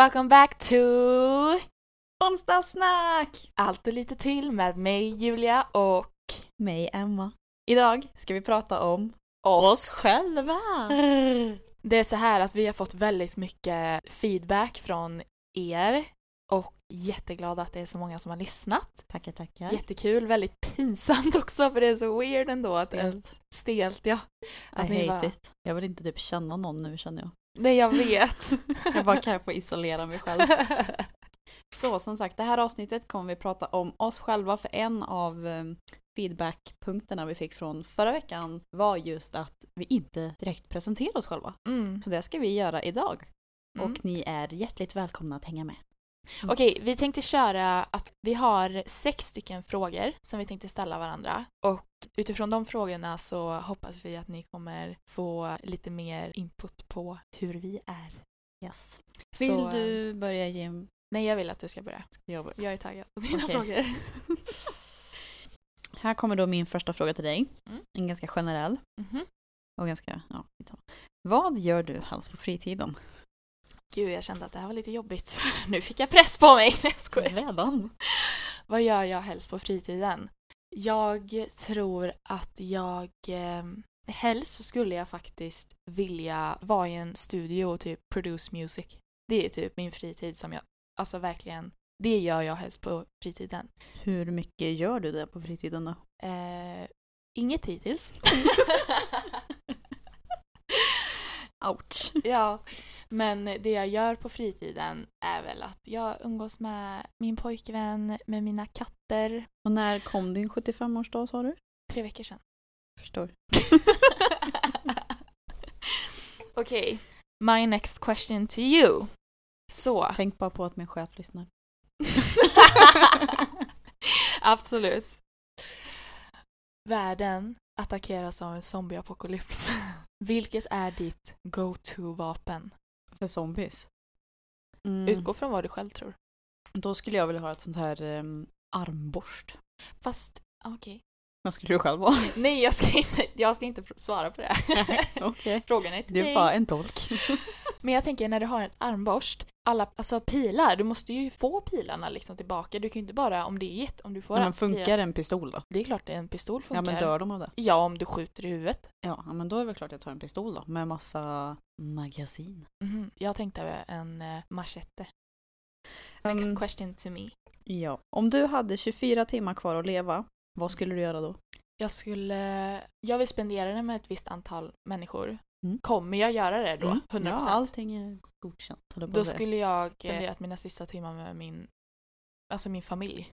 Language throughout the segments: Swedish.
Welcome back to Onsdagssnack! Allt och lite till med mig Julia och Mig Emma. Idag ska vi prata om oss. själva. Det är så här att vi har fått väldigt mycket feedback från er och jätteglada att det är så många som har lyssnat. Tackar, tackar. Jättekul, väldigt pinsamt också för det är så weird ändå. Att Stelt. Stelt ja. Att I hate bara- it. Jag vill inte typ känna någon nu känner jag. Nej jag vet. Jag bara kan jag få isolera mig själv. Så som sagt, det här avsnittet kommer vi prata om oss själva för en av eh, feedbackpunkterna vi fick från förra veckan var just att vi inte direkt presenterar oss själva. mm. Så det ska vi göra idag. Mm. Och ni är hjärtligt välkomna att hänga med. Okej, vi tänkte köra att vi har sex stycken frågor som vi tänkte ställa varandra. Och utifrån de frågorna så hoppas vi att ni kommer få lite mer input på hur vi är. Yes. Vill Så, eh, du börja Jim? Nej, jag vill att du ska börja. Jag börjar. Jag är taggad på dina Okej. frågor. Här kommer då min första fråga till dig. Mm. En ganska generell Mhm. och ganska, ja. Vad gör du helst på fritiden? Gud, jag kände att det här var lite jobbigt. Nu fick jag press på mig. Jag skojar. Redan? Vad gör jag helst på fritiden? Jag tror att jag... Eh, helst så skulle jag faktiskt vilja vara i en studio och typ produce music. Det är typ min fritid som jag... Alltså verkligen, det gör jag helst på fritiden. Hur mycket gör du det på fritiden då? Eh, inget hittills. Ouch. ja, men det jag gör på fritiden är väl att jag umgås med min pojkvän, med mina katter. Och när kom din 75-årsdag sa du? Tre veckor sedan. Förstår. Okej, my next question to you. Så. Tänk bara på att min chef lyssnar. Absolut. Världen attackeras av en zombieapokalyps. Vilket är ditt go-to-vapen? För zombies. Mm. Utgå från vad du själv tror. Då skulle jag vilja ha ett sånt här um, armborst. Fast, okej. Vad skulle du själv ha? Nej, jag ska, inte, jag ska inte svara på det. Okej. Frågan är till Du är bara en tolk. Men jag tänker när du har en armborst, alla alltså pilar, du måste ju få pilarna liksom tillbaka. Du kan ju inte bara, om det är jätte, om du får Ja, men funkar pilar- en pistol då? Det är klart en pistol funkar. Ja men dör de av det? Ja, om du skjuter i huvudet. Ja, men då är det väl klart jag tar en pistol då. Med massa magasin. Mhm. Jag tänkte en uh, machete. Next Um, question to me. ja. Om du hade 24 timmar kvar att leva, vad skulle du göra då? Jag skulle, jag vill spendera det med ett visst antal människor. Mm. Kommer jag göra det då? 100%? Ja, allting är godkänt. då skulle jag spenderat mina sista timmar med min, alltså min familj.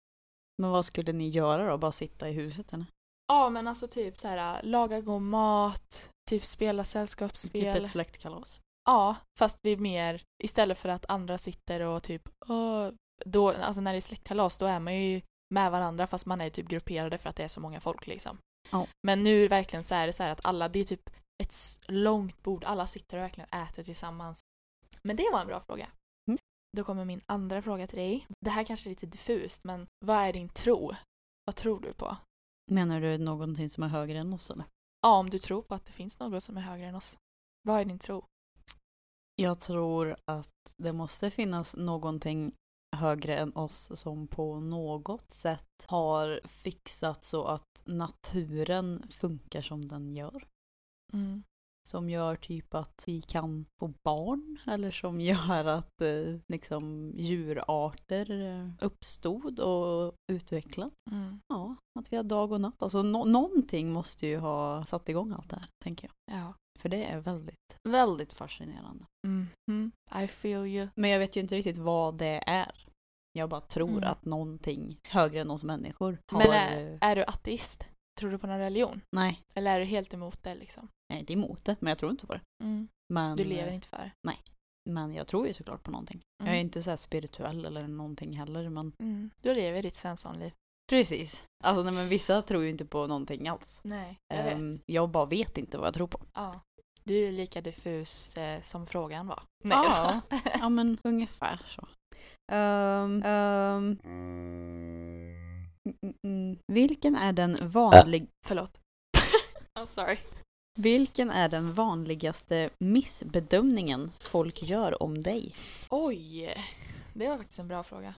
Men vad skulle ni göra då? Bara sitta i huset eller? Ja, men alltså typ så här, laga god mat, typ spela sällskapsspel. Typ ett släktkalas? Ja, fast vi är mer, istället för att andra sitter och typ, åh, då, alltså när det är släktkalas då är man ju med varandra fast man är typ grupperade för att det är så många folk liksom. Ja. Men nu verkligen så är det så här att alla, det är typ ett långt bord, alla sitter och verkligen äter tillsammans. Men det var en bra fråga. Mm. Då kommer min andra fråga till dig. Det här kanske är lite diffust, men vad är din tro? Vad tror du på? Menar du någonting som är högre än oss eller? Ja, om du tror på att det finns något som är högre än oss. Vad är din tro? Jag tror att det måste finnas någonting högre än oss som på något sätt har fixat så att naturen funkar som den gör. Mm. Som gör typ att vi kan få barn eller som gör att eh, liksom djurarter eh, uppstod och utvecklats. Mm. Ja, att vi har dag och natt. Alltså nå- någonting måste ju ha satt igång allt det här, tänker jag. Ja. För det är väldigt, väldigt fascinerande. Mhm. I feel you. Men jag vet ju inte riktigt vad det är. Jag bara tror Mm. att någonting högre än oss människor har... Men är, är du ateist? Tror du på någon religion? Nej, Eller är du helt emot det liksom? jag är inte emot det, men jag tror inte på det. Mm. Men, Du lever eh, inte för? men jag tror ju såklart på någonting. Mm. Jag är inte så spirituell eller någonting heller, men Mm. Du lever ditt svenssonliv? precis. Alltså nej, men vissa tror ju inte på någonting alls. Nej, jag vet. Ehm, jag bara vet inte vad jag tror på. Ja. Du är lika diffus eh, som frågan var. Ja. Ja, men ungefär så. Ehm, ehm, mm. Vilken är den vanlig... Förlåt. I'm sorry. Vilken är den vanligaste missbedömningen folk gör om dig? Oj, det var faktiskt en bra fråga.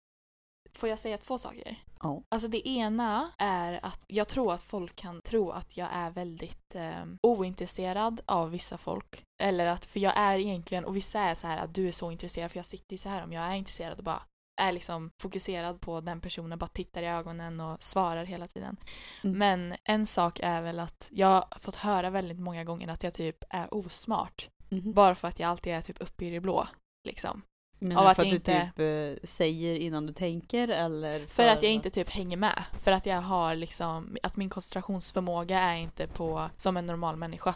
Får jag säga två saker? Ja. Alltså det ena är att jag tror att folk kan tro att jag är väldigt eh, ointresserad av vissa folk. Eller att, för jag är egentligen, och vissa är så här att du är så intresserad för jag sitter ju så här om jag är intresserad och bara är liksom fokuserad på den personen, bara tittar i ögonen och svarar hela tiden. Mm. Men en sak är väl att jag har fått höra väldigt många gånger att jag typ är osmart. Mhm. Bara för att jag alltid är typ uppe i det blå. Liksom. Men Av att för att jag du inte- typ eh, säger innan du tänker eller? För att jag inte typ hänger med. För att jag har liksom, att min koncentrationsförmåga är inte på som en normal människa.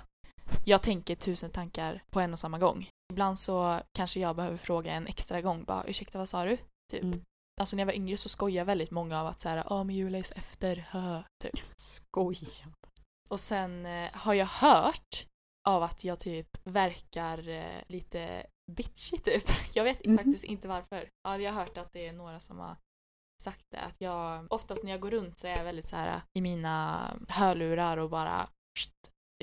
Jag tänker tusen tankar på en och samma gång. Ibland så kanske jag behöver fråga en extra gång, bara ursäkta vad sa du? Typ. Mm. Alltså när jag var yngre så skojade väldigt många av att så här, ja men Julia är så efter, hö, typ. Skoja. Och sen eh, har jag hört av att jag typ verkar eh, lite bitchy typ. Jag vet Mhm. faktiskt inte varför. Ja, jag har hört att det är några som har sagt det. Att jag, oftast när jag går runt så är jag väldigt så här i mina hörlurar och bara pst,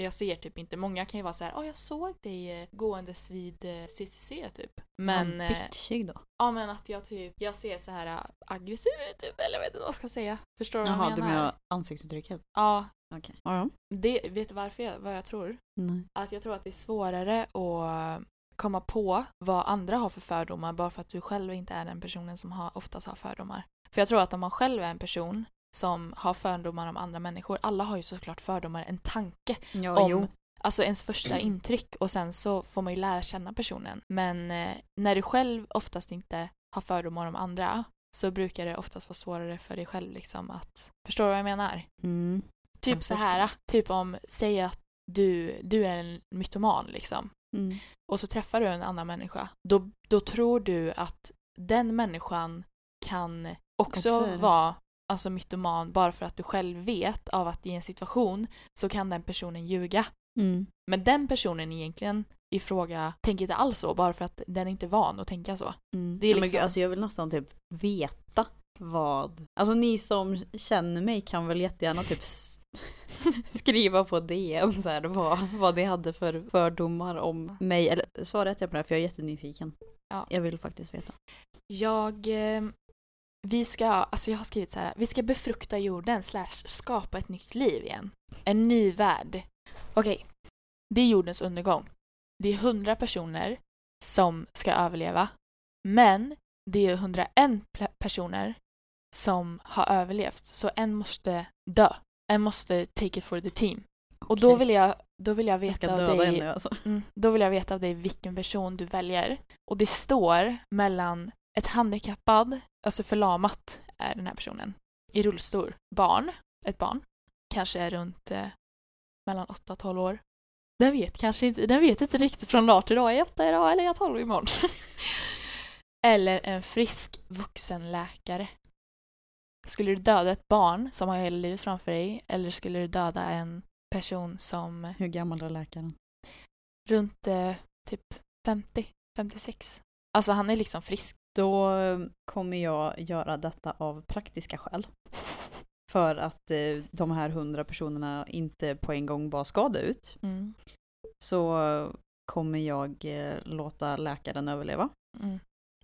jag ser typ inte. Många kan ju vara så här, åh jag såg dig eh, gåendes vid eh, CCC typ. Men, eh, bitchig då? ja men att jag typ, jag ser så här eh, aggressiv ut typ, eller jag vet inte vad jag ska säga. Förstår du vad Jaha, jag du menar? menar ansiktsuttrycket? Ja, Okej. Ja, ja. det, vet du varför jag, vad jag tror? Nej. att jag tror att det är svårare att komma på vad andra har för fördomar bara för att du själv inte är den personen som har, oftast har fördomar. För jag tror att om man själv är en person som har fördomar om andra människor, alla har ju såklart fördomar, en tanke Ja, om jo. Alltså ens första intryck och sen så får man ju lära känna personen. Men eh, när du själv oftast inte har fördomar om andra så brukar det oftast vara svårare för dig själv liksom att förstå vad jag menar. Mm. Typ Jag så här, typ om, säg att du, du är en mytoman liksom Mm. och så träffar du en annan människa, då, då tror du att den människan kan också, Också vara alltså mytoman bara för att du själv vet av att i en situation så kan den personen ljuga. Mm. Men den personen egentligen i fråga tänker inte alls så bara för att den är inte van att tänka så. Mm. Det är men liksom- gud, alltså jag vill nästan typ veta vad... Alltså ni som känner mig kan väl jättegärna typ skriva på DM så här, vad, vad det hade för fördomar om mig. Eller svara jag på det här för jag är jättenyfiken. Ja. Jag vill faktiskt veta. Jag, eh, vi ska, alltså jag har skrivit så här, vi ska befrukta jorden slash skapa ett nytt liv igen. En ny värld. Okej, det är jordens undergång. Det är hundra personer som ska överleva. Men det är 101 pl- personer som har överlevt. Så en måste dö. En måste take it for the team. Och då vill jag, då vill jag jag veta ska av dig... nu alltså. Mm, då vill jag veta av dig vilken person du väljer. Och det står mellan ett handikappad, alltså förlamat är den här personen, i rullstol, barn, ett barn, kanske är runt eh, mellan 8 och 12 år. Den vet kanske inte, den vet inte riktigt från dag till dag, är jag 8 idag eller är jag 12 imorgon? eller en frisk vuxen läkare. Skulle du döda ett barn som har hela livet framför dig eller skulle du döda en person som Hur gammal är läkaren? runt eh, typ 50, 56. Alltså han är liksom frisk. Då kommer jag göra detta av praktiska skäl. För att eh, de här hundra personerna inte på en gång bara ska dö ut. Mm. Så kommer jag eh, låta läkaren överleva. Mm.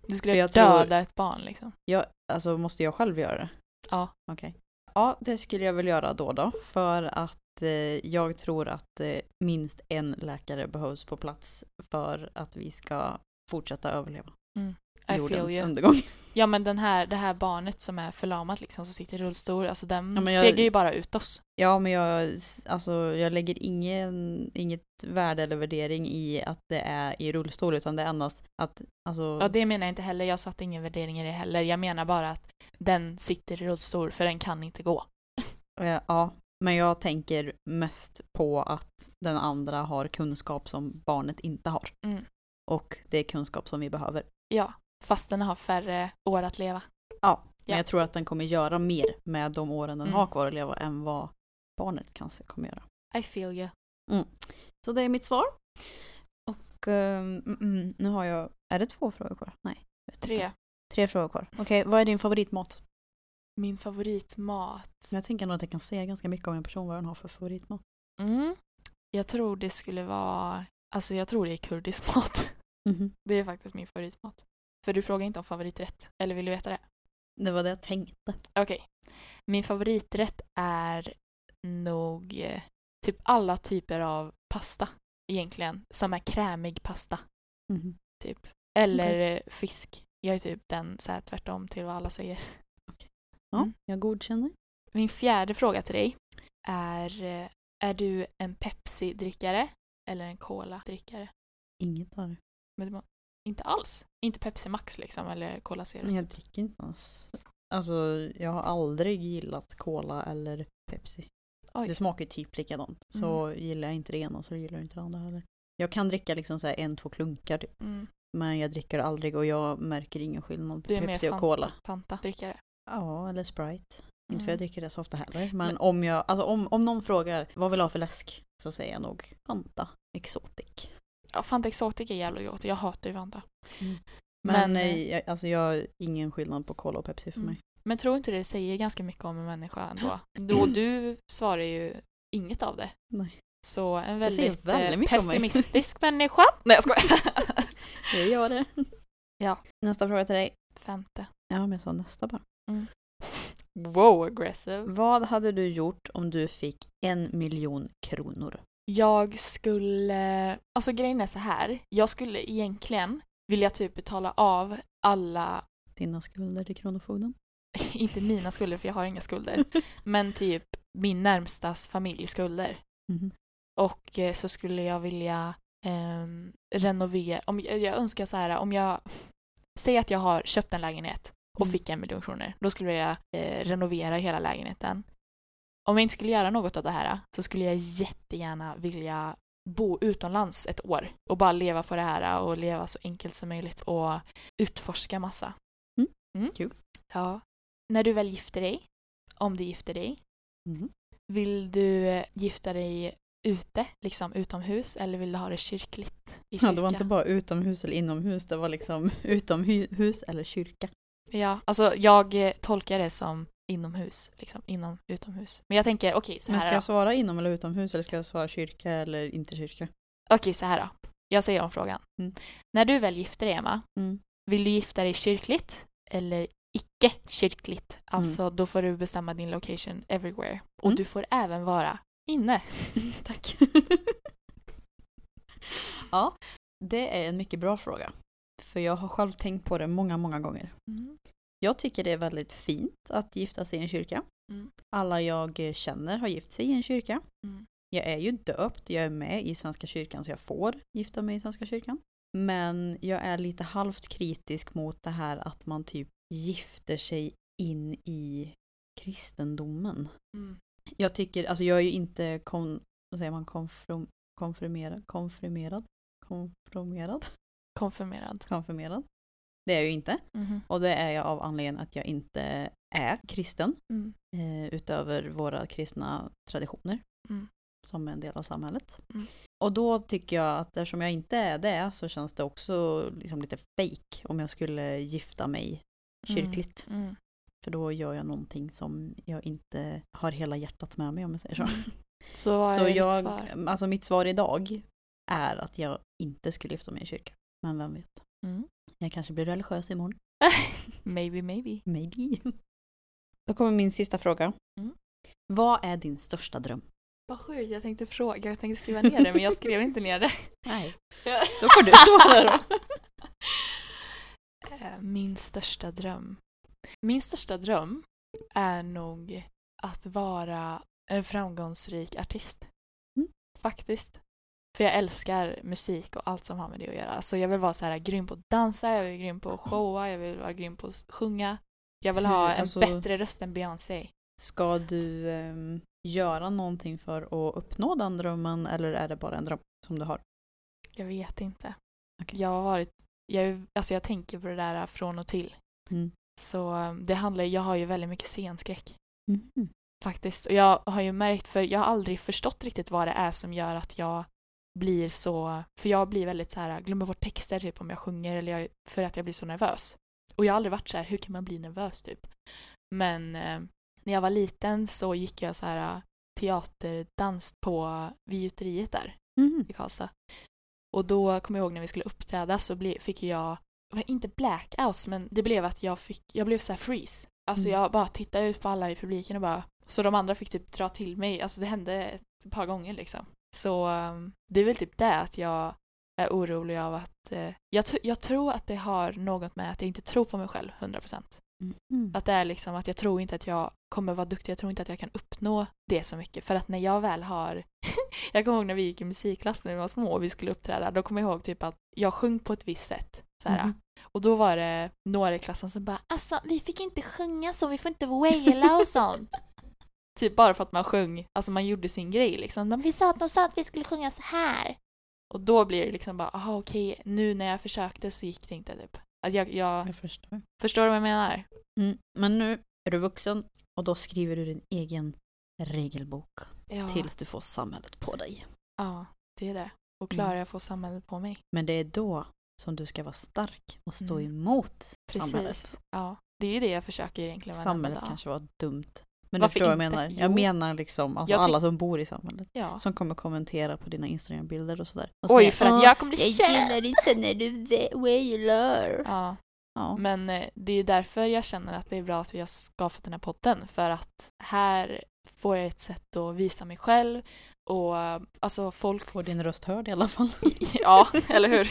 Du skulle jag tror- döda ett barn liksom. Jag, alltså måste jag själv göra det? Ja. Okej. Ja, det skulle jag väl göra då då. För att eh, jag tror att eh, minst en läkare behövs på plats för att vi ska fortsätta överleva I feel jordens you. undergång. Ja men den här, det här barnet som är förlamat liksom, som sitter i rullstol, alltså den Ja, jag- segar ju bara ut oss. Ja, men jag, alltså, jag lägger ingen, inget värde eller värdering i att det är i rullstol utan det är endast att alltså, Ja det menar jag inte heller, jag satte ingen värdering i det heller. Jag menar bara att den sitter i rullstol för den kan inte gå. ja, men jag tänker mest på att den andra har kunskap som barnet inte har. Mm. Och det är kunskap som vi behöver. Ja, fast den har färre år att leva. Ja, men Ja. jag tror att den kommer göra mer med de åren den Mm. har kvar att leva än vad barnet kanske kommer göra. I feel you. Så det är mitt svar. Och mm, mm, nu har jag, är det två frågor kvar? Nej. Tre. inte. Tre frågor kvar. Okej, vad är din favoritmat? Min favoritmat. Jag tänker nog att jag kan säga ganska mycket om en person vad den har för favoritmat. Mm. Jag tror det skulle vara, alltså jag tror det är kurdisk mat. Mhm. Det är faktiskt min favoritmat. För du frågar inte om favoriträtt, eller vill du veta det? Det var det jag tänkte. Okej. Min favoriträtt är nog eh, typ alla typer av pasta egentligen. Som är krämig pasta, Mhm. typ. Eller eh, fisk. Jag är typ den så här tvärtom till vad alla säger. Ja, Mm. jag godkänner. Min fjärde fråga till dig är eh, Är du en Pepsi-drickare eller en Cola-drickare? Inget av det. Men inte alls. Inte Pepsi Max liksom eller Cola Zero. Jag dricker inte ens. Alltså, jag har aldrig gillat cola eller Pepsi. Oj. Det smakar ju typ likadant. Så gillar jag inte det ena så gillar jag inte det andra heller. Jag kan dricka liksom så en, två klunkar typ. Mm. Men jag dricker aldrig och jag märker ingen skillnad på Du är mer Pepsi och cola. Fanta-drickare. Ja, eller Sprite. Inte för Mm. jag dricker det så ofta heller. Men, Men- om jag, alltså om, om någon frågar vad vill du ha för läsk? Så säger jag nog Fanta Exotic. Ja, Fanta Exotic är jävligt gott. Jag hatar ju Fanta. Men, Men, eh, eh, jag, alltså jag ingen skillnad på cola och Pepsi för Mm. mig. Men tror inte det säger ganska mycket om en människa ändå? Då du svarar ju inget av det. Nej. Så en Det väldigt, väldigt eh, mig. pessimistisk människa. Nej jag skojar. Jag gör det. Ja. Nästa fråga till dig. Femte. Ja, men jag sa nästa bara. Wow, aggressive. Vad hade du gjort om du fick en miljon kronor? Jag skulle, alltså grejen är så här. Jag skulle egentligen vilja typ betala av alla, Dina skulder till Kronofogden? inte mina skulder för jag har inga skulder, men typ min närmstas familjeskulder. Mhm. Och eh, så skulle jag vilja ehm, renovera, om jag, jag önskar så här, om jag, säg att jag har köpt en lägenhet och Mm. fick en miljon kronor, då skulle jag eh, renovera hela lägenheten. Om jag inte skulle göra något av det här så skulle jag jättegärna vilja bo utomlands ett år och bara leva på det här och leva så enkelt som möjligt och utforska massa. Mm, kul. Ja. När du väl gifter dig, om du gifter dig, Mhm. vill du gifta dig ute, liksom utomhus, eller vill du ha det kyrkligt? I Ja, kyrka? det var inte bara utomhus eller inomhus, det var liksom utomhus eller kyrka. Ja, alltså jag tolkar det som inomhus, liksom inom utomhus. Men jag tänker, okej så Men här ska då. jag svara inom eller utomhus eller ska jag svara kyrka eller inte kyrka? Okej, så här då. Jag säger om frågan. Mm. När du väl gifter dig, Emma, Mm. vill du gifta dig kyrkligt eller icke-kyrkligt? Mm. Alltså, då får du bestämma din location everywhere. Och Mm. du får även vara inne. Tack. ja, det är en mycket bra fråga. För jag har själv tänkt på det många, många gånger. Jag tycker det är väldigt fint att gifta sig i en kyrka. Mm. Alla jag känner har gift sig i en kyrka. Mm. Jag är ju döpt, jag är med i Svenska kyrkan så jag får gifta mig i Svenska kyrkan. Men jag är lite halvt kritisk mot det här att man typ gifter sig in i kristendomen. Mm. Jag tycker, alltså jag är ju inte kon, vad säger man, konfirm, konfirmerad, konfirmerad, konfirmerad, Konfirmerad. konfirmerad. Det är jag ju inte. Mhm. Och det är jag av anledningen att jag inte är kristen. Mm. Eh, utöver våra kristna traditioner. Mm. Som är en del av samhället. Mm. Och då tycker jag att eftersom jag inte är det så känns det också liksom lite fake om jag skulle gifta mig kyrkligt. Mm. För då gör jag någonting som jag inte har hela hjärtat med mig om jag säger så. Mm. Så vad Så är ditt jag, svar? alltså mitt svar idag är att jag inte skulle gifta mig i kyrka. Men vem vet. Mm. Jag kanske blir religiös imorgon. maybe, maybe. Maybe. Då kommer min sista fråga. Mm. Vad är din största dröm? Vad sjukt, jag tänkte fråga, jag tänkte skriva ner det men jag skrev inte ner det. Nej. Då får du svara då. Eh, Min största dröm. Min största dröm är nog att vara en framgångsrik artist. Mm. Faktiskt. För jag älskar musik och allt som har med det att göra. Så jag vill vara så här grym på att dansa, jag vill grym på att showa, jag vill vara grym på att sjunga. Jag vill ha en alltså- bättre röst än Beyoncé. Ska du ehm, göra någonting för att uppnå den drömmen eller är det bara en dröm som du har? Jag vet inte. Okej. Jag har varit, jag, alltså jag tänker på det där från och till. Mm. Så um, det handlar, jag har ju väldigt mycket scenskräck. Mhm. Faktiskt. Och jag har ju märkt, för jag har aldrig förstått riktigt vad det är som gör att jag blir så, för jag blir väldigt så här, glömmer bort texter typ om jag sjunger eller jag, för att jag blir så nervös. Och jag har aldrig varit så här, hur kan man bli nervös typ? Men eh, när jag var liten så gick jag så här teaterdans på vid gjuteriet där Mhm. i Karlstad. Och då kommer jag ihåg när vi skulle uppträda så ble, fick jag, inte blackouts men det blev att jag fick, jag blev så här freeze. Alltså Mm. jag bara tittade ut på alla i publiken och bara, så de andra fick typ dra till mig, alltså det hände ett par gånger liksom. Så um, det är väl typ det att jag är orolig av att, eh, jag, jag tror att det har något med att jag inte tror på mig själv 100%. Mhm. Att det är liksom att jag tror inte att jag kommer vara duktig, jag tror inte att jag kan uppnå det så mycket. För att när jag väl har, jag kommer ihåg när vi gick i musikklass när vi var små och vi skulle uppträda, då kommer jag ihåg typ att jag sjöng på ett visst sätt. Så här, Mhm. Och då var det några i klassen som bara alltså vi fick inte sjunga så, vi får inte waila och sånt. Typ bara för att man sjöng, alltså man gjorde sin grej liksom. Men vi sa att de sa att vi skulle sjunga så här. Och då blir det liksom bara, aha okej, nu när jag försökte så gick det inte typ. Att jag, jag Jag förstår. förstår du vad jag menar? Mm. Men nu är du vuxen och då skriver du din egen regelbok Ja. tills du får samhället på dig. Ja, det är det. Och Mm. klarar jag att få samhället på mig. Men det är då som du ska vara stark och stå Mm. emot Precis. samhället. Ja, det är ju det jag försöker egentligen Samhället kanske var dumt. Men du Varför förstår vad jag menar. Jag Jo. menar liksom alltså Jag alla som bor i samhället. Ja. Som kommer kommentera på dina Instagram-bilder och sådär. Och Oj, säga, för att "Åh, jag kommer bli Jag kär! gillar inte när du wailar. Ja, Ja. men eh, det är därför jag känner att det är bra att vi har skapat den här podden. För att här får jag ett sätt att visa mig själv och eh, alltså folk... Får din röst hörd i alla fall. ja, eller hur?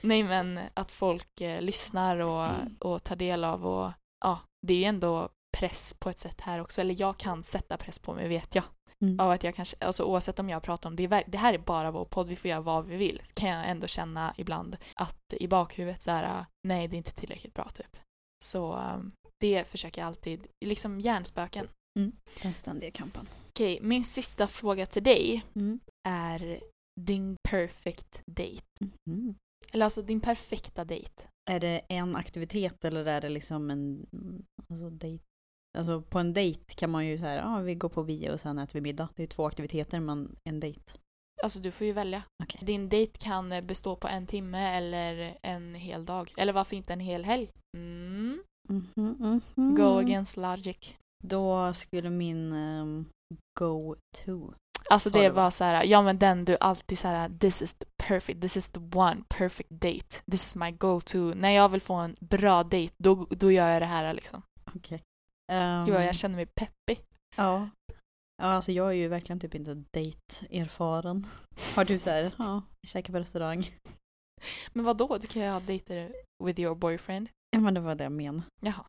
Nej men att folk eh, lyssnar och, Mm. och tar del av och ja, det är ju ändå press på ett sätt här också. Eller jag kan sätta press på mig vet jag. Mm. Av att jag kanske, alltså oavsett om jag pratar om det, det här är bara vår podd, vi får göra vad vi vill. Kan jag ändå känna ibland att i bakhuvudet så här, nej det är inte tillräckligt bra typ. Så um, det försöker jag alltid, liksom hjärnspöken. Den ständiga kampen. Okej, min sista fråga till dig Mm. är din perfect date. Mhm. Eller alltså din perfekta dejt. Är det en aktivitet eller är det liksom en alltså, dejt? Alltså på en dejt kan man ju säga, ja vi går på bio och sen äter vi middag. Det är två aktiviteter men en dejt. Alltså du får ju välja. Okej. Din dejt kan eh, bestå på en timme eller en hel dag. Eller varför inte en hel helg? Mm. Mhm, mhm. Go against logic. Då skulle min ehm, go-to. Alltså Sa det du, är va? bara så här, ja men den du alltid så här, this is the perfect, this is the one perfect date. This is my go-to. När jag vill få en bra date, då, då gör jag det här liksom. Okej. Jo, jag känner mig peppig. Ja. Ja, alltså jag är ju verkligen typ inte date-erfaren. Har du så här, ja, käka på restaurang. Men vad då? Du kan ju ha dejter with your boyfriend. Ja men det var det jag menade. Jaha.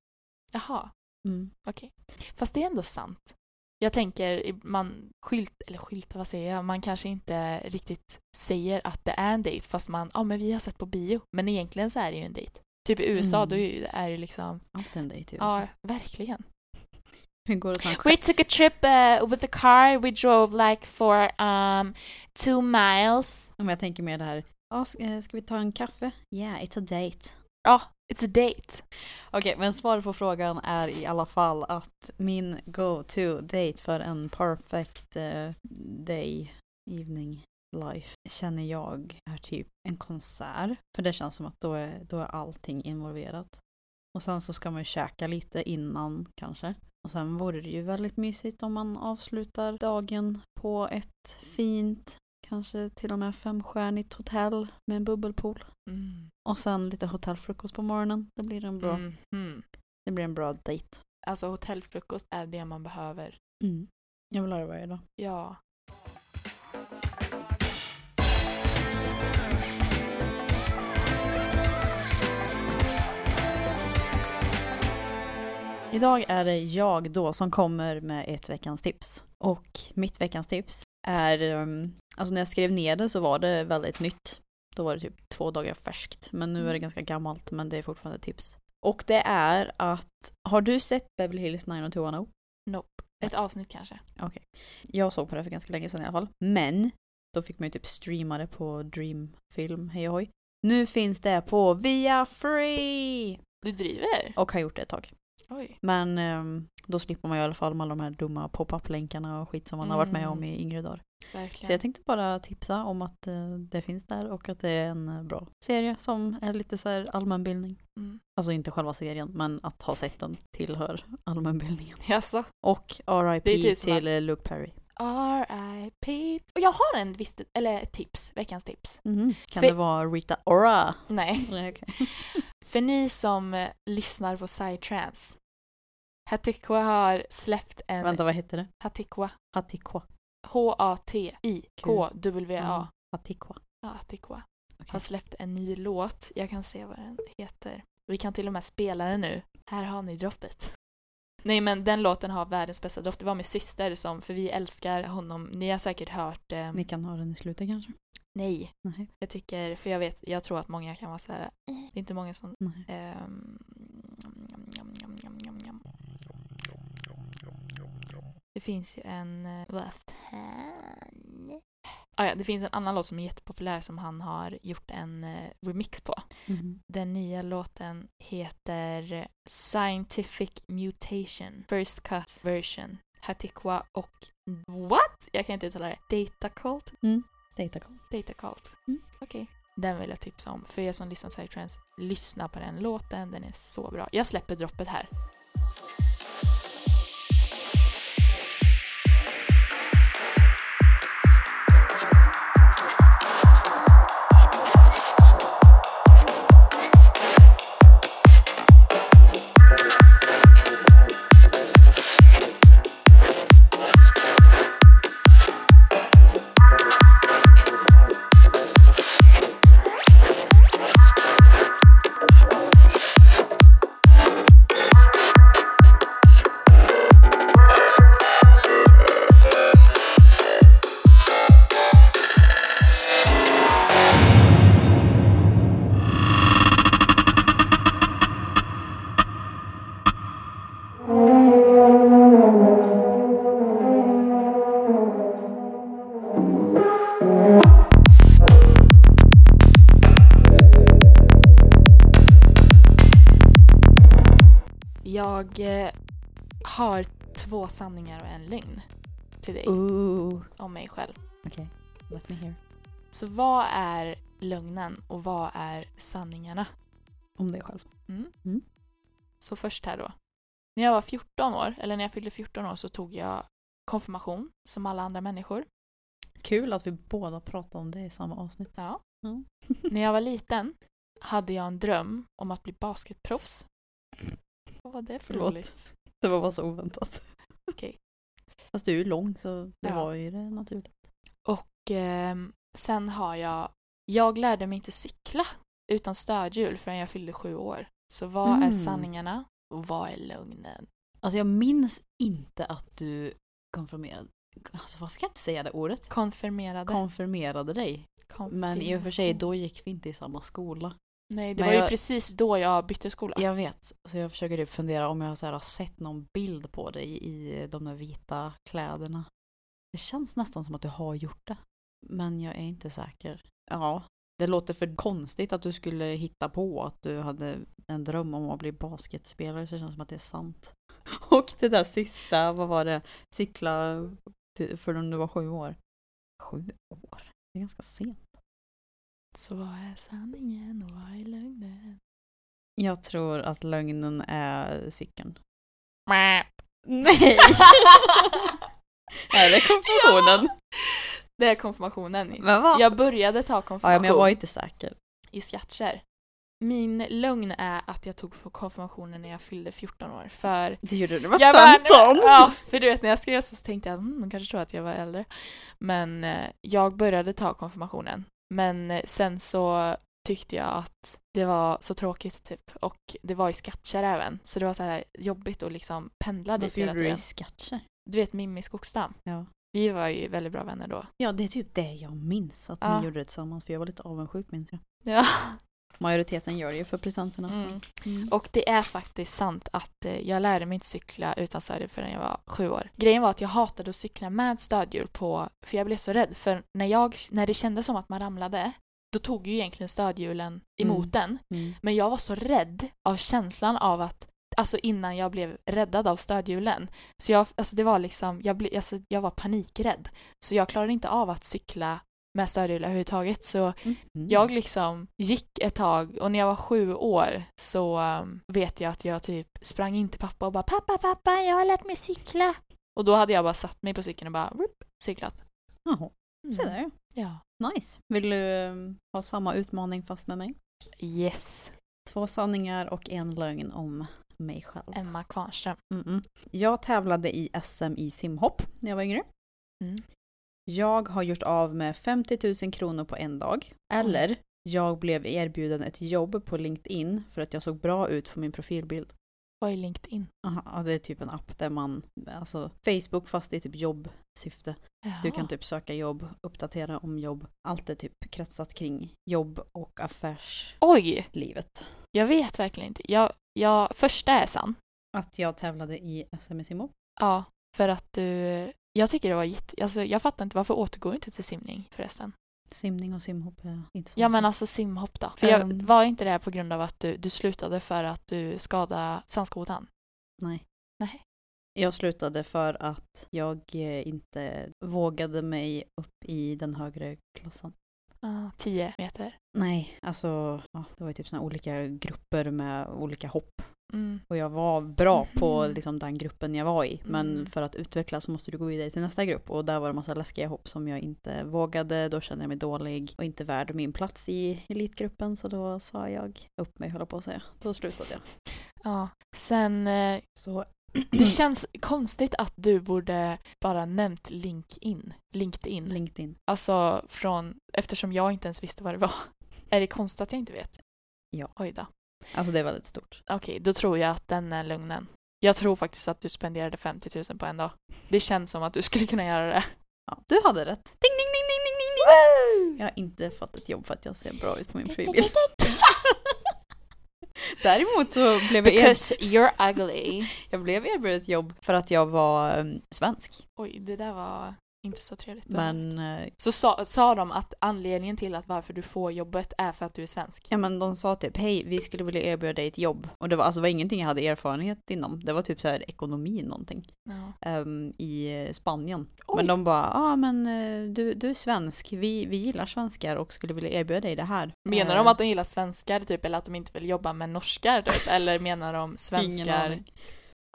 Jaha, Mm. okej. Fast det är ändå sant. Jag tänker, man skylt, eller skyltar, vad säger jag? Man kanske inte riktigt säger att det är en dejt fast man, ja men vi har sett på bio. Men egentligen så är det ju en dejt. Typ i USA, Mm. då är ju- det liksom, Allt dejt i ja, USA. verkligen. Hur går det We took a trip uh, with the car. We drove like for um, two miles. Om jag tänker mer det här, ja, ska, eh, ska vi ta en kaffe? Yeah, it's a date. Ja, it's a date. Okej, men svaret på frågan är i alla fall att min go-to date för en perfect eh, day, evening, life känner jag är typ en konsert. För det känns som att då är, då är allting involverat. Och sen så ska man ju käka lite innan kanske. Och sen vore det ju väldigt mysigt om man avslutar dagen på ett fint, kanske till och med femstjärnigt hotell med en bubbelpool. Mm. Och sen lite hotellfrukost på morgonen. Det blir en bra, Mm. Mm. det blir en bra dejt. Alltså hotellfrukost är det man behöver. Mm. Jag vill ha det varje dag. Ja. Idag är det jag då som kommer med ett veckans tips. Och mitt veckans tips är, um, alltså när jag skrev ner det så var det väldigt nytt. Då var det typ två dagar färskt. Men nu är det ganska gammalt men det är fortfarande ett tips. Och det är att, har du sett Beverly Hills 90210? Nope. Ett avsnitt kanske. Jag såg på det för ganska länge sedan i alla fall. Men då fick man ju typ streama det på Dreamfilm, hej och hoj. Nu finns det på Via Free! Du driver? Och har gjort det ett tag. Oj. Men ehm, då slipper man ju i alla fall med alla de här dumma pop-up-länkarna och skit som man har varit med om Mm. i yngre dagar. Verkligen. Så jag tänkte bara tipsa om att eh, det finns där och att det är en eh, bra serie som är lite så här allmänbildning. Mm. Alltså inte själva serien, men att ha sett den tillhör allmänbildningen. Jaså? Och RIP typ till eh, Luke Perry. R.I.P. Och jag har en viss, eller ett tips, veckans tips. Mhm. Kan För- det vara Rita Ora? Nej, för ni som eh, lyssnar på Psytrance. Hatikwa har släppt en... Vänta, vad heter det? Hatikwa. Hatikwa. H-A-T-I-K-W-A. Hatikwa. Ja, Hatikwa. Okej. Har släppt en ny låt. Jag kan se vad den heter. Vi kan till och med spela den nu. Här har ni droppet. Nej men den låten har världens bästa dropp. Det var min syster som, för vi älskar honom. Ni har säkert hört... Eh, Ni kan ha den i slutet kanske? nej. Nej. Jag tycker, för jag vet, jag tror att många kan vara så här. "Eh." Det är inte många som... Ehm. Det finns ju en... eh, Left hand. Ah, ja, det finns en annan låt som är jättepopulär som han har gjort en eh, remix på. Mhm. Den nya låten heter Scientific Mutation First Cut Version Hatikwa och What? Jag kan inte uttala det. Data Cult? Data call. Data Cult. Mm. Okej. Den vill jag tipsa om. För er som lyssnar på Psytrance, lyssna på den låten. Den är så bra. Jag släpper droppet här. Jag eh, har två sanningar och en lögn till dig Ooh. om mig själv. Okej, let me hear. Så vad är lögnen och vad är sanningarna? Om dig själv. Mm. Mm. Så först här då. När jag var 14 år, eller när jag fyllde 14 år så tog jag konfirmation som alla andra människor. Kul att vi båda pratar om det i samma avsnitt. Ja. Mm. När jag var liten hade jag en dröm om att bli basketproffs. Vad var det för Förlåt. roligt? Det var bara så oväntat. Okej. Fast du är ju lång så det Ja. var ju det naturligt. Och ehm, sen har jag... Jag lärde mig inte cykla utan stödhjul förrän jag fyllde sju år. Så vad är Mm. sanningarna och vad är lögnen? Alltså jag minns inte att du konfirmerade. Alltså varför kan jag inte säga det ordet? Konfirmerade. Konfirmerade dig. Men i och för sig, då gick vi inte i samma skola. Nej, det Men var ju jag- precis då jag bytte skola. Jag vet, så jag försöker typ fundera om jag så här har sett någon bild på dig i de där vita kläderna. Det känns nästan som att du har gjort det. Men jag är inte säker. Ja, det låter för konstigt att du skulle hitta på att du hade en dröm om att bli basketspelare så det känns som att det är sant. Och det där sista, vad var det? Cykla till- för när du var sju år. Sju år? Det är ganska sent. Så vad är sanningen och vad är lögnen? Jag tror att lögnen är cykeln. Nej! är det konfirmationen? Det är konfirmationen. Men vad? Jag började ta konfirmation Ja, men jag var inte säker. i Skattkärr. Min lögn är att jag tog konfirmationen när jag fyllde 14 år. För Du gjorde det när du var jag var- 15! Ja, för du vet när jag skrev så tänkte jag mm, de kanske tror att jag var äldre. Men eh, jag började ta konfirmationen. Men eh, sen så tyckte jag att det var så tråkigt typ. Och det var i Skattkärr även. Så det var så här jobbigt att liksom pendla dit Varför hela tiden. sketcher? Du vet Mimmi Skogstam. Ja. Vi var ju väldigt bra vänner då. ja, det är typ det jag minns. Att Ja. ni gjorde det tillsammans. För jag var lite avundsjuk minns jag. Ja. Majoriteten gör det ju för presenterna. Mm. Mm. Och det är faktiskt sant att eh, jag lärde mig inte cykla utan stödhjul förrän jag var sju år. Grejen var att jag hatade att cykla med stödhjul på, för jag blev så rädd. För när, jag, när det kändes som att man ramlade, då tog ju egentligen stödhjulen emot Mm. den. Mm. Men jag var så rädd av känslan av att, alltså innan jag blev räddad av stödhjulen. Så jag, alltså det var liksom, jag, ble, alltså jag var panikrädd. Så jag klarade inte av att cykla med stödhjul överhuvudtaget. Så Mm. jag liksom gick ett tag och när jag var sju år så um, vet jag att jag typ sprang in till pappa och bara pappa, pappa, jag har lärt mig cykla. Och då hade jag bara satt mig på cykeln och bara rup, cyklat. Jaha, se Mm. där. Ja. Nice. Vill du um, ha samma utmaning fast med mig? Yes. Två sanningar och en lögn om mig själv. Emma Kvarnström. Mm-mm. Jag tävlade i SM i simhopp när jag var yngre. Mm. Jag har gjort av med 50 000 kronor på en dag. Eller jag blev erbjuden ett jobb på LinkedIn för att jag såg bra ut på min profilbild. Vad är LinkedIn? Aha, det är typ en app där man, alltså Facebook fast det är typ jobbsyfte. Du kan Jaha. typ söka jobb, uppdatera om jobb. Allt är typ kretsat kring jobb och affärslivet. Oj! Jag vet verkligen inte. Jag, jag, första är sann. Att jag tävlade i SM i simhopp. Ja, för att du... Jag tycker det var jätte... Alltså, jag fattar inte varför återgår du inte till simning förresten? Simning och simhopp är inte samma Ja men alltså simhopp då? För jag, Ehm. var inte det på grund av att du, du slutade för att du skadade svanskotan? Nej. Nej. Jag slutade för att jag eh, inte vågade mig upp i den högre klassen. Ah, 10 meter. Nej, alltså ja, det var ju typ såna olika grupper med olika hopp. Mm. Och jag var bra på Mhm. liksom, den gruppen jag var i. Men Mm. för att utvecklas så måste du gå vidare till nästa grupp. Och där var det massa läskiga hopp som jag inte vågade. Då kände jag mig dålig och inte värd min plats i elitgruppen. Så då sa jag upp mig, höll jag på att säga. Då slutade jag. Ja. Sen, eh, Så det känns konstigt att du borde bara nämnt LinkedIn. LinkedIn. LinkedIn. Alltså från, eftersom jag inte ens visste vad det var. Är det konstigt att jag inte vet? Ja. Oj då. Alltså det är väldigt stort. Okej, då tror jag att den är lugnen. Jag tror faktiskt att du spenderade 50 000 på en dag. Det känns som att du skulle kunna göra det. Ja, du hade rätt. Ding, ding, ding, ding, ding, ding, ding. Jag har inte fått ett jobb för att jag ser bra ut på min profilbild. Däremot så blev jag, er... Because you're ugly. jag blev erbjuden ett jobb för att jag var um, svensk. Oj, det där var inte så trevligt. Men, eh, Så sa, sa de att anledningen till att varför du får jobbet är för att du är svensk? ja, men de sa typ hej, vi skulle vilja erbjuda dig ett jobb. Och det var, alltså, det var ingenting jag hade erfarenhet inom. Det var typ så här ekonomi någonting. Ja. ehm, I eh, Spanien. Oj. Men de bara, ja ah, men eh, du, du är svensk, vi, vi gillar svenskar och skulle vilja erbjuda dig det här. Menar Eh, de att de gillar svenskar typ, eller att de inte vill jobba med norskar typ? Eller menar de Ingen svenskar? aning.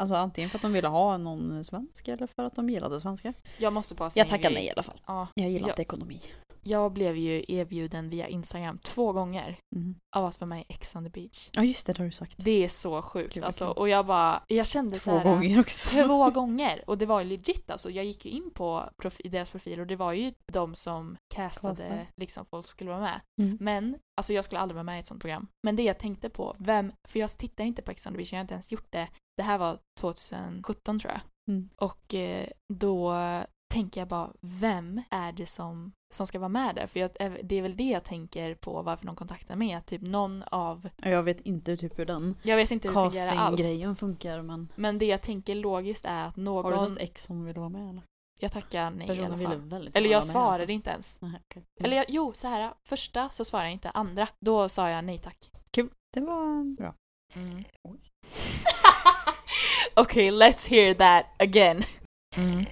Alltså antingen för att de ville ha någon svensk eller för att de gillade svenskar. Jag måste bara säga Jag grej. nej i alla fall. Ja, Jag gillar inte ekonomi. jag blev ju erbjuden via Instagram två gånger Mhm. av att vara med i Ex on the beach. Ja just det, det har du sagt. Det är så sjukt Gud, alltså. Och jag bara, jag kände så Två här, gånger också. Två gånger! Och det var ju legit alltså. Jag gick ju in på profi- deras profil och det var ju de som castade Castar. liksom folk skulle vara med. Mm. Men, alltså jag skulle aldrig vara med i ett sånt program. Men det jag tänkte på, vem, för jag tittar inte på Ex on the beach, jag har inte ens gjort det. Det här var 2017 tror jag. Mm. Och eh, då tänker jag bara, vem är det som, som ska vara med där? För jag, det är väl det jag tänker på varför de kontaktar mig. att Typ någon av, Jag vet inte typ hur den jag vet inte hur det alls. casting-grejen funkar men Men det jag tänker logiskt är att någon, har du något ex som vill vara med eller? jag tackar nej i Personen alla ville fall. väldigt Eller jag svarade alltså. inte ens. Nej, okej. Eller jag, jo, så här. Första så svarade jag inte, andra då sa jag nej tack. Det var bra. Mm. Okej, let's hear that again. Mm.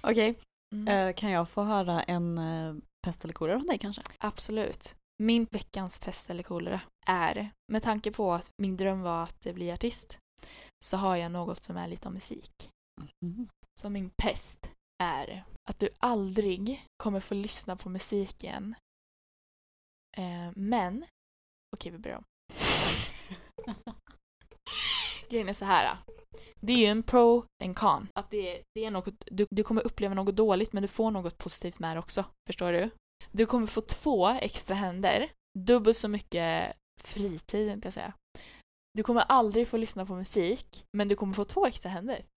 Okej, Mm. eh, kan jag få höra en uh, pest eller kolera från dig kanske? Absolut. Min veckans pest eller kolera är, med tanke på att min dröm var att bli artist, så har jag något som är lite om musik. Mhm. Så min pest är att du aldrig kommer få lyssna på musiken. Eh, men, okej vi börjar om. Grejen är så här. Det är ju en pro, en con. Att det, det är något, du, du kommer uppleva något dåligt men du får något positivt med det också. Förstår du? Du kommer få två extra händer. Dubbelt så mycket fritid, tänkte jag säga. Du kommer aldrig få lyssna på musik, men du kommer få två extra händer.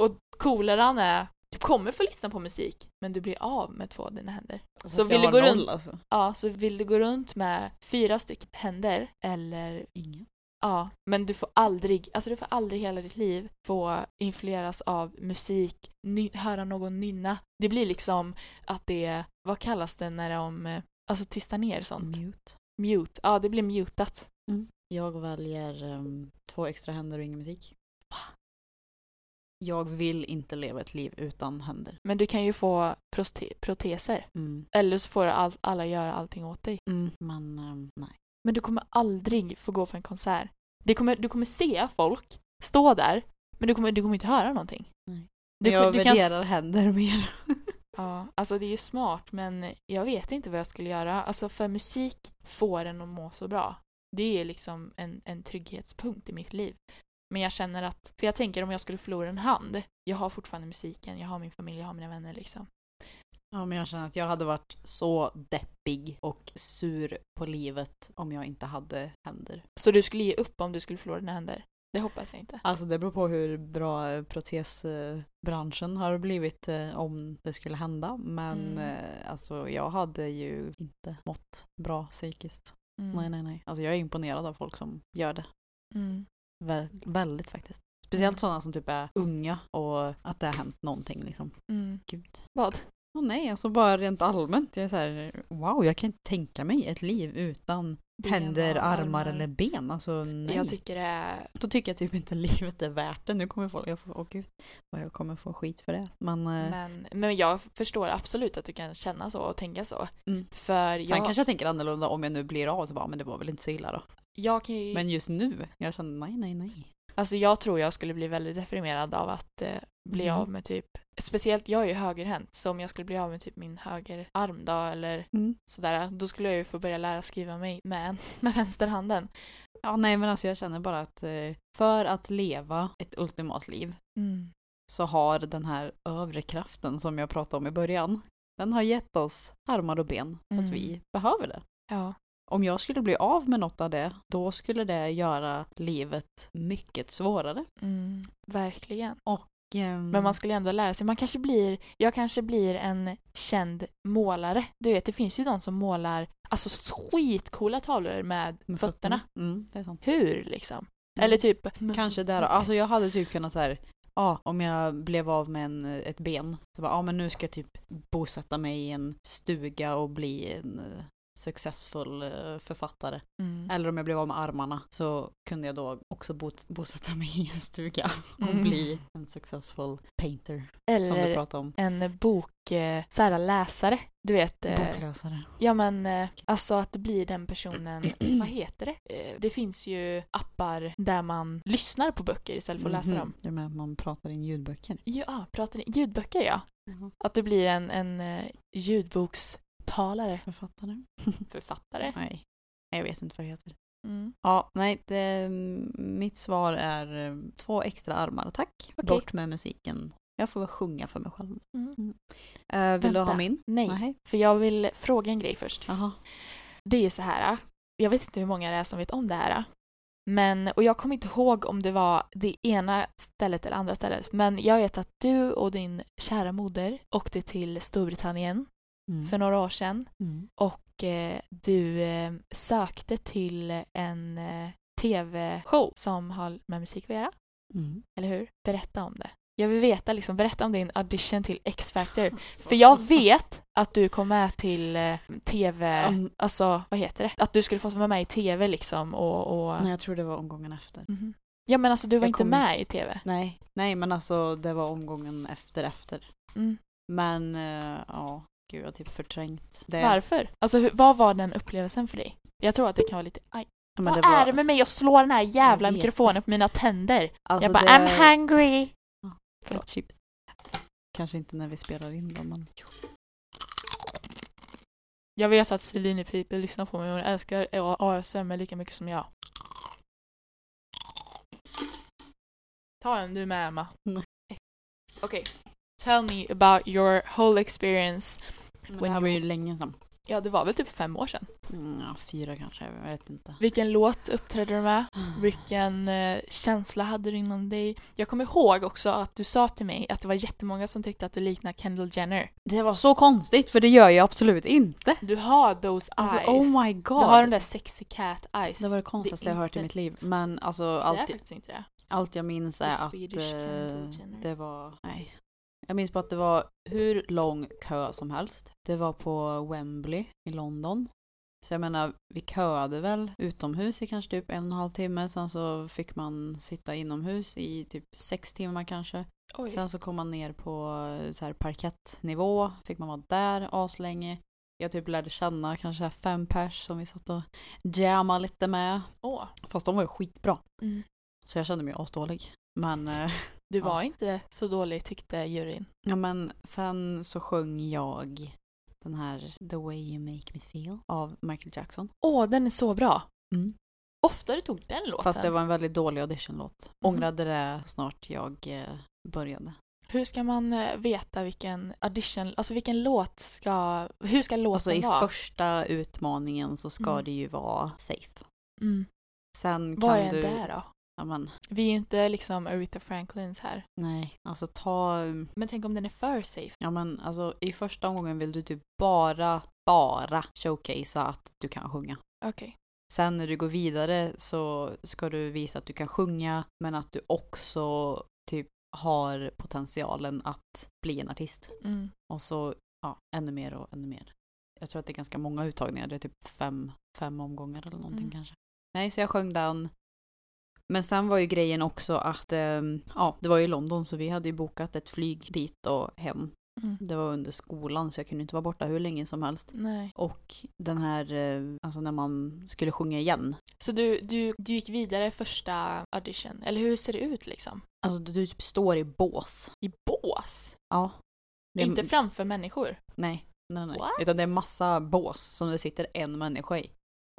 Och coolaran är, du kommer få lyssna på musik, men du blir av med två av dina händer. Så Så att vill du gå runt- Alltså. Ja, så vill du gå runt med fyra stycken händer eller Ingen. Ja, men du får aldrig, alltså du får aldrig hela ditt liv få influeras av musik, ny, höra någon nynna. Det blir liksom att det, vad kallas det när de, alltså tystar ner sånt? Mute. Mute. Ja, det blir mutat. Jag väljer ehm, två extra händer och ingen musik. Jag vill inte leva ett liv utan händer. Men du kan ju få proste- proteser. Mm. Eller så får all- alla göra allting åt dig. Mm. Men ehm, nej. Men du kommer aldrig få gå på en konsert. Det kommer, du kommer se folk stå där, men du kommer, du kommer inte höra någonting. Nej. Du, jag du kan, värderar händer mer. ja, alltså det är ju smart, men jag vet inte vad jag skulle göra. Alltså för musik får en att må så bra. Det är liksom en, en trygghetspunkt i mitt liv. Men jag känner att, för jag tänker om jag skulle förlora en hand, jag har fortfarande musiken, jag har min familj, jag har mina vänner liksom. Ja, men jag känner att jag hade varit så deppig och sur på livet om jag inte hade händer. Så du skulle ge upp om du skulle förlora dina händer? Det hoppas jag inte. Alltså det beror på hur bra protesbranschen har blivit eh, om det skulle hända. Men Mm. eh, alltså jag hade ju inte mått bra psykiskt. Mm. Nej, nej, nej. Alltså jag är imponerad av folk som gör det. Mm. Vä- väldigt faktiskt. Speciellt Mm. sådana som typ är unga och att det har hänt någonting liksom. Mm. Gud. Vad? Åh nej, alltså bara rent allmänt. Jag är så här, wow, jag kan inte tänka mig ett liv utan Ben händer, och armar eller ben. Alltså nej. Jag tycker det är... Då tycker jag typ inte livet är värt det. Nu kommer folk, jag får, åh gud, jag kommer få skit för det. Men, eh, Men, men jag förstår absolut att du kan känna så och tänka så. Mm. För sen jag, kanske jag tänker annorlunda om jag nu blir av så bara, men det var väl inte så illa då. Jag kan ju... Men just nu, jag känner nej, nej, nej. Alltså jag tror jag skulle bli väldigt deprimerad av att eh, bli Mm. av med typ... Speciellt, jag är ju högerhänt, så om jag skulle bli av med typ min högerarm då eller sådär, då skulle jag ju få börja lära skriva mig med, med vänsterhanden. Ja, nej, men alltså jag känner bara att eh, för att leva ett ultimat liv Mm. så har den här övre kraften som jag pratade om i början, den har gett oss armar och ben för att Mm. vi behöver det. Ja. Om jag skulle bli av med något av det, då skulle det göra livet mycket svårare. Mm. Verkligen. ehm, Men man skulle ändå lära sig. Man kanske blir, jag kanske blir en känd målare. Du vet, det finns ju de som målar alltså skitcoola tavlor med, med fötterna. Mm, det är sant. Hur liksom? Mm. Eller typ... Kanske där, alltså jag hade typ kunnat så här, ja, om jag blev av med en, ett ben, så bara, ja men nu ska jag typ bosätta mig i en stuga och bli en successfull eh, författare. Mm. Eller om jag blev av med armarna så kunde jag då också bo, bosätta mig i en stuga och Mm. bli en successful painter som vi Eller pratade om. en bok, eh, så här, läsare. Du vet, eh, Bokläsare. ja men alltså att du blir den personen, vad heter det? Det finns ju appar där man lyssnar på böcker istället för att läsa Mhm. dem. Ja, men man pratar in ljudböcker. Ja, pratar ni? Ljudböcker ja. Att du blir en, en eh, ljudbokstalare, Författare? författare. Nej, jag vet inte vad det heter. Mm. Ja, nej, det, mitt svar är eh, två extra armar, tack. Okej. Bort med musiken. Jag får väl sjunga för mig själv. Mm. Eh, vill du Vänta. ha min? Nej, Nej. för jag vill fråga en grej först. Jaha. Det är så här, jag vet inte hur många det är som vet om det här. Men, och jag kommer inte ihåg om det var det ena stället eller andra stället. Men jag vet att du och din kära moder åkte till Storbritannien Mm. för några år sedan. Mm. Och eh, du eh, sökte till en eh, tv-show som har med musik att göra. Mm. Eller hur? Berätta om det. Jag vill veta, liksom, berätta om din audition till X-Factor. För jag vet att du kom med till eh, tv, Um, alltså vad heter det? Att du skulle få vara med i tv liksom och... och... nej, jag tror det var omgången efter. Mhm. Ja men alltså du var Jag inte kommer- med i tv. Nej, nej, men alltså det var omgången efter efter. Mm. Men eh, ja, gud jag har typ förträngt det. Varför? Alltså hur, vad var den upplevelsen för dig? Jag tror att det kan vara lite... Aj, Ja, men vad var- är det med mig att slå den här jävla Jag mikrofonen på mina tänder? Alltså, jag bara det- I'm hungry! Ett chips. Kanske inte när vi spelar in dem, men... Jag vet att Celine Piper lyssnar på mig och hon älskar ASMR lika mycket som jag. Ta en du med Emma. Okej. Tell me about your whole experience. Men det här var ju länge sedan. Ja, det var väl typ fem år sedan. Mm, ja, fyra kanske, jag vet inte. Vilken låt uppträdde du med? Vilken eh, känsla hade du inom dig? Jag kommer ihåg också att du sa till mig att det var jättemånga som tyckte att du liknar Kendall Jenner. Det var så konstigt, för det gör jag absolut inte. Du har those Alltså, eyes. oh my god. du har de där sexy cat eyes. Det var det konstigaste jag har hört i inte- mitt liv. Men alltså Det är allt, faktiskt inte det. allt jag minns The är att eh, Jenner. det var... Nej. Jag minns bara att det var hur lång kö som helst. Det var på Wembley i London. Så jag menar, vi köade väl utomhus i kanske typ en och en halv timme. Sen så fick man sitta inomhus i typ sex timmar kanske. Oj. Sen så kom man ner på eh, så här parkettnivå. Fick man vara där aslänge. Jag typ lärde känna kanske fem pers som vi satt och jammade lite med. Åh. Fast de var ju skitbra. Mm. Så jag kände mig asdålig. Men, Du Ja. var inte så dålig tyckte juryn. ja, men sen så sjöng jag den här The way you make me feel av Michael Jackson. Åh, den är så bra. Mm. Ofta du tog den låten. Fast det var en väldigt dålig auditionlåt. Mhm. Ångrade det snart jag eh, började. Hur ska man eh, veta vilken audition, alltså vilken låt ska, hur ska låten Alltså i vara? första utmaningen så ska Mm. det ju vara safe. Mm. Sen Vad är du... det då? Men, Vi är ju inte liksom Aretha Franklins här. nej, alltså ta... Men tänk om den är för safe? Ja men alltså i första omgången vill du typ bara, bara showcasea att du kan sjunga. Okej. Sen när du går vidare så ska du visa att du kan sjunga men att du också typ har potentialen att bli en artist. Mm. Och så ja, ännu mer och ännu mer. Jag tror att det är ganska många uttagningar, det är typ fem, fem omgångar eller någonting Mm. kanske. Nej, så jag sjöng den. Men sen var ju grejen också att, ehm, ja, det var ju London så vi hade ju bokat ett flyg dit och hem. Mm. Det var under skolan så jag kunde inte vara borta hur länge som helst. Nej. Och den här, eh, alltså när man skulle sjunga igen. Så du, du, du gick vidare första audition, eller hur ser det ut liksom? Alltså du, typ står i bås. I bås? Ja. Det Inte framför människor? Nej, nej, nej. What? Utan det är massa bås som det sitter en människa i.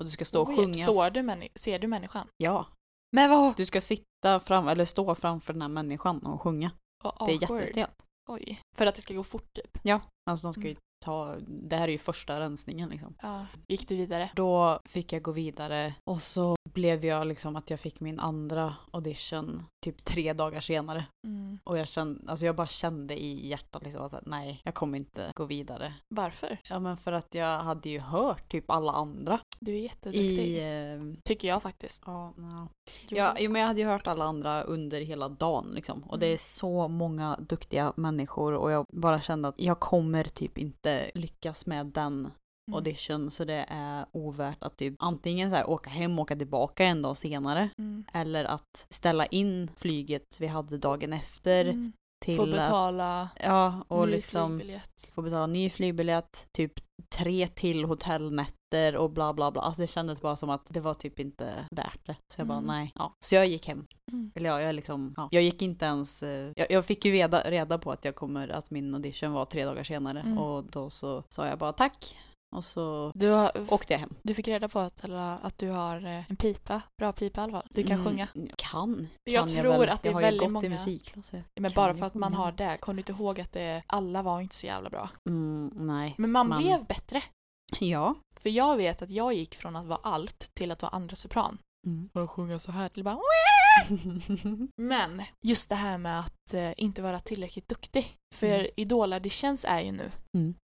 Och du ska stå och Weird. sjunga. Såg du männi- ser du människan? Ja, Men vad? Du ska sitta fram, eller stå framför den här människan och sjunga. Oh, Det är jättestelt. Oj. För att det ska gå fort typ? Ja, alltså de ska ju Mm. ta, det här är ju första rensningen liksom. Ja. Gick du vidare? Då fick jag gå vidare och så blev jag liksom att jag fick min andra audition typ tre dagar senare. Mm. Och jag kände, alltså jag bara kände i hjärtat liksom att nej, jag kommer inte gå vidare. Varför? Ja men för att jag hade ju hört typ alla andra Du är jätteduktig. i... Eh, Tycker jag faktiskt. ja, no. Ja, men jag hade ju hört alla andra under hela dagen liksom. Och det är Mm. så många duktiga människor och jag bara kände att jag kommer typ inte lyckas med den Mm. audition så det är ovärt att typ antingen så här åka hem och åka tillbaka en dag senare Mm. eller att ställa in flyget vi hade dagen efter Mm. Till Få att, betala ja och ny liksom flygbiljett. få betala ny flygbiljett, typ tre till hotellnätter och bla bla bla. Alltså det kändes bara som att det var typ inte värt det. Så jag bara Mm. nej. Ja. Så jag gick hem. Mm. Eller ja, jag liksom, ja. Jag gick inte ens, eh, jag, jag fick ju reda, reda på att jag kommer, att min audition var tre dagar senare. Mm. Och då så sa jag bara tack. Och så Du, har, åkte jag hem. du fick reda på att, eller, att du har eh, en pipa, bra pipa i alla fall. Du kan Mm, sjunga. Kan. Jag kan tror väl. att det är jag har väldigt ju gått i många- musikklasser. Men Kan bara jag för att man har det, kom du inte ihåg att det, alla var inte så jävla bra. Mm, nej. Men man Man- blev bättre. Ja. För jag vet att jag gick från att vara allt till att vara andra sopran. Mm. Och sjunga så här till bara Men just det här med att eh, inte vara tillräckligt duktig. För Mm. Idol-auditions är ju nu.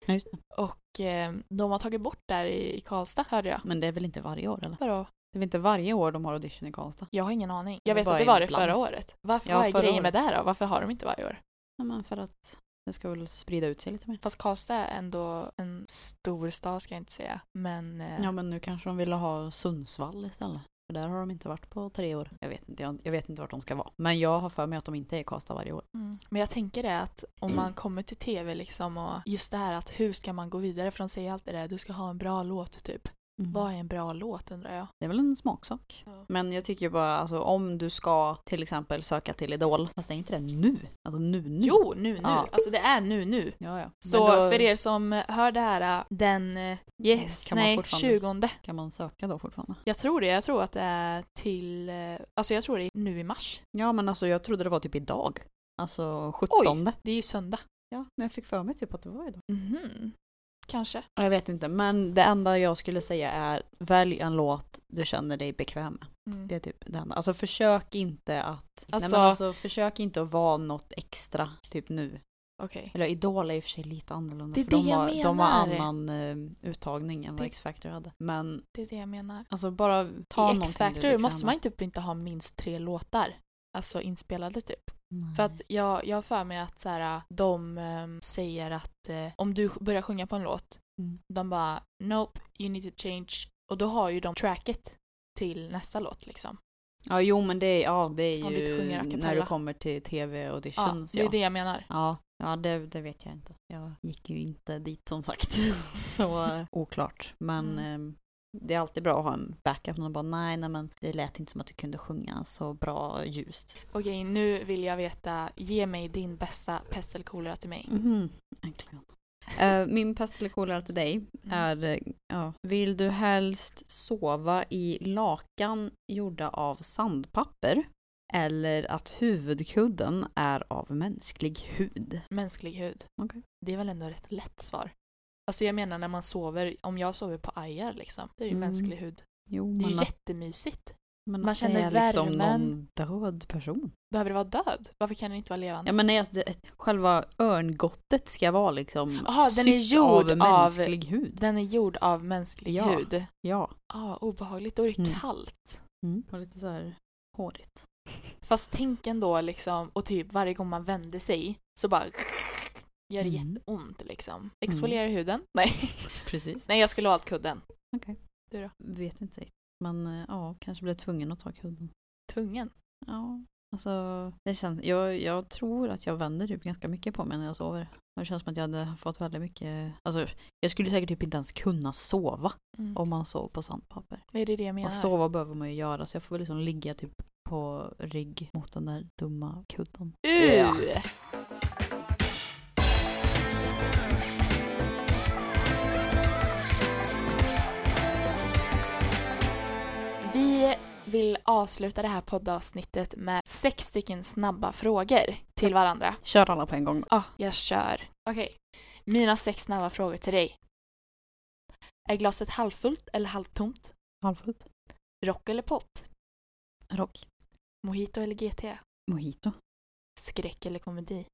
Ja, just det. Och eh, de har tagit bort där i, i Karlstad hörde jag. Men det är väl inte varje år eller? Vadå? Det är väl inte varje år de har audition i Karlstad? Jag har ingen aning. Jag vet var att det var det förra året. Varför, Ja, vad är grejen med det då? Varför har de inte varje år? Ja, men för att det ska väl sprida ut sig lite mer. Fast Karlstad är ändå en stor stad ska jag inte säga. Men, eh, Ja men nu kanske de ville ha Sundsvall istället. För där har de inte varit på tre år. Jag vet inte, jag, jag vet inte vart de ska vara. Men jag har för mig att de inte är i Karlstad varje år. mm. men jag tänker det att om man kommer till tv liksom och just det här att hur ska man gå vidare? För de säger alltid det, du ska ha en bra låt typ. Vad är en bra låt undrar jag? Det är väl en smaksak. Ja. Men jag tycker bara, alltså om du ska till exempel söka till Idol, fast det är inte det nu. Alltså nu, nu. Jo, nu, nu. Ja. Alltså det är nu, nu. Ja, ja. Så då för er som hör det här den, äh, yes, Kan man nej, fortfarande- 20. Kan man söka då fortfarande? Jag tror det, jag tror att det är till, äh, alltså jag tror det är nu i mars. Ja men alltså jag trodde det var typ idag. Alltså 17. Det är ju söndag. Ja, men jag fick för mig typ att det var idag. Mhm. Kanske. Jag vet inte, men det enda jag skulle säga är välj en låt du känner dig bekväm med. Mm. Det är typ det enda. Alltså försök inte att... Alltså- Nej men alltså försök inte att vara något extra typ nu. Okej. Eller Idol är i och för sig lite annorlunda. Det är för det de, jag har, de har menar. annan eh, uttagning än vad X-Factor hade. Men Det är det jag menar. alltså bara ta I X-Factor måste man typ inte ha minst tre låtar. Alltså inspelade typ. Nej. För att jag, jag har för mig att så här, de ehm, säger att eh, om du börjar sjunga på en låt Mm. De bara Nope, you need to change. Och då har ju de tracket till nästa låt liksom. Ja, jo men det är, ja, det är du ju när du kommer till Ja, tv-auditions. det är det jag menar. Ja, ja det, det vet jag inte. Jag gick ju inte dit som sagt. Så eh, oklart. Men Mm. Det är alltid bra att ha en backup. Någon bara nej, nej men det lät inte som att du kunde sjunga så bra ljust. Okej, nu vill jag veta, ge mig din bästa pest eller kolera till mig. Mhm, äntligen. Eh, min pest eller kolera till dig Mm. är, eh, ja, vill du helst sova i lakan gjorda av sandpapper eller att huvudkudden är av mänsklig hud? Mänsklig hud. Okej. Det är väl ändå ett lätt svar. Alltså jag menar när man sover, om jag sover på ajar liksom, det är ju Mm. mänsklig hud. Jo, Det är ju jättemysigt. men man känner är liksom värmen. någon död person. Behöver det vara död? Varför kan den inte vara levande? Ja men nej, alltså det, själva örngottet ska vara liksom Jaha, den är gjord av av- mänsklig hud. Den är gjord av mänsklig Ja. hud. Ja. Ah, obehagligt, då är det Mm. kallt. Mm. Och lite så här hårigt. Fast tänk ändå liksom, och typ varje gång man vänder sig så bara gör det Mm. jätteont liksom. Exfoliera huden? Nej. Precis. Nej, jag skulle ha kudden. Vet inte riktigt. Men eh, ja, kanske blir tvungen att ta kudden. Tvungen. Ja, alltså det känns, jag, jag tror att jag vänder typ ganska mycket på mig när jag sover. Det känns som att jag hade fått väldigt mycket, alltså jag skulle säkert typ inte ens kunna sova Mm. om man sov på sandpapper. Det är det jag menar. Och sova behöver man ju göra så jag får väl liksom ligga typ på rygg mot den där dumma kudden. Uh! Ja. Vill avsluta det här poddavsnittet med sex stycken snabba frågor till varandra. Kör alla på en gång. Ja, jag kör. Okej. Mina sex snabba frågor till dig. Är glaset halvfullt eller halvtomt? Halvfullt. Rock eller pop? Rock. Mojito eller GT? Mojito. Skräck eller komedi?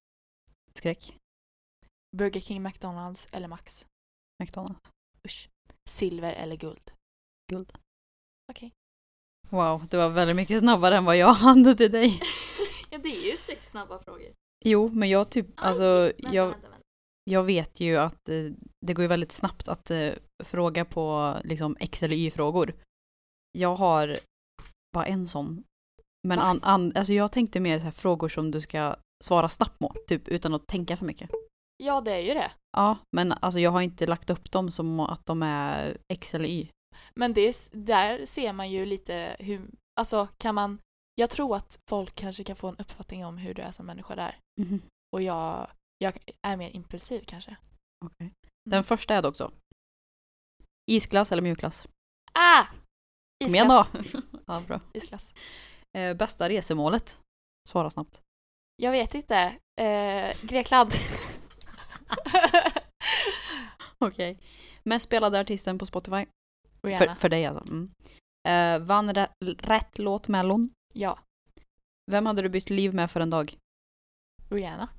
Skräck. Burger King, McDonalds eller Max? McDonalds. Usch. Silver eller guld? Guld. Okej. Wow, det var väldigt mycket snabbare än vad jag hade till dig. ja, det är ju sex snabba frågor. Jo, men jag typ, alltså Vänta, jag, vänta, vänta. jag vet ju att eh, det går ju väldigt snabbt att eh, fråga på liksom X eller Y-frågor. Jag har bara en sån. Men an, an, alltså jag tänkte mer så här frågor som du ska svara snabbt på, typ utan att tänka för mycket. Ja, det är ju det. Ja, men alltså jag har inte lagt upp dem som att de är X eller Y. Men det, där ser man ju lite hur, alltså kan man, jag tror att folk kanske kan få en uppfattning om hur du är som människa där. Mhm. Och jag, jag är mer impulsiv kanske. Okej. Den första är dock då. Isglass eller mjukglass? Ah! Kom igen då! Isglass. ja, bra. Isglass. Eh, bästa resemålet? Svara snabbt. Jag vet inte. Eh, Grekland. Okej. Mest spelade artisten på Spotify? Rihanna. För, för dig alltså. Mm. Eh, vann rä- rätt låt Mellon? Ja, Vem hade du bytt liv med för en dag? Rihanna.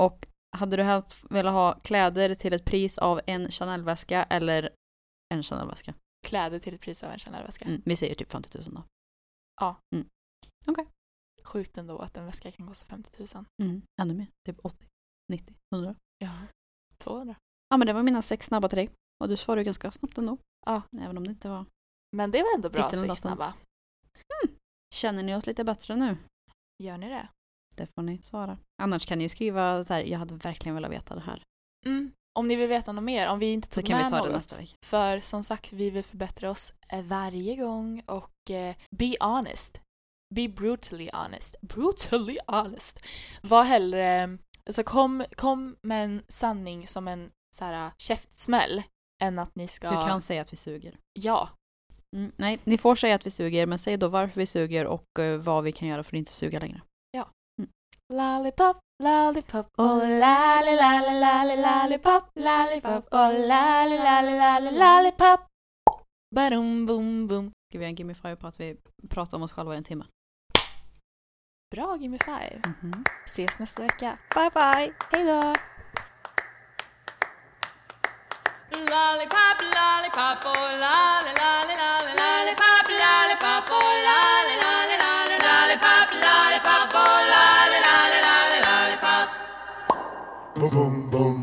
Och hade du helst velat ha kläder till ett pris av en Chanel-väska eller en Chanel-väska? Kläder till ett pris av en Chanel-väska. Mm, vi säger typ 50 000 då. Sjukt ändå att en väska kan kosta 50 000. Mm, ännu mer. Typ 80, 90, 100. Ja. 200. Ja men det var mina sex snabba till dig. Och du svarade ganska snabbt ändå. Ja. Även om det inte var... Men det var ändå bra sex snabba. Känner ni oss lite bättre nu? Gör ni det? Det får ni svara. Annars kan ni skriva så här, jag hade verkligen velat veta det här. Mm. Om ni vill veta något mer, om vi inte Så tog kan vi med ta något. det nästa vecka. För som sagt, vi vill förbättra oss eh, varje gång och eh, be honest. Be brutally honest. Brutally honest. Var hellre, alltså kom, kom med en sanning som en så här käftsmäll än att ni ska... Du kan säga att vi suger. Ja. Mm, nej, ni får säga att vi suger, men säg då varför vi suger och eh, vad vi kan göra för att inte suga längre. Lollipop, lollipop, oh lally lally lally lollipop, lollipop, oh lally lally lally lollipop. Badum bum bum. Ska vi göra en gimme five på att vi pratar om oss själva i en timme? Bra Gimme Five. Mhm. Ses nästa vecka. Bye bye! Hej då! Lollipop, lollipop, oh lolly, lolly, lolly, lollipop, lollipop, oh lolly, lolly, lolly, lollipop, lollipop, oh lolly, lolly, lolly, lollipop. Boom, boom, boom,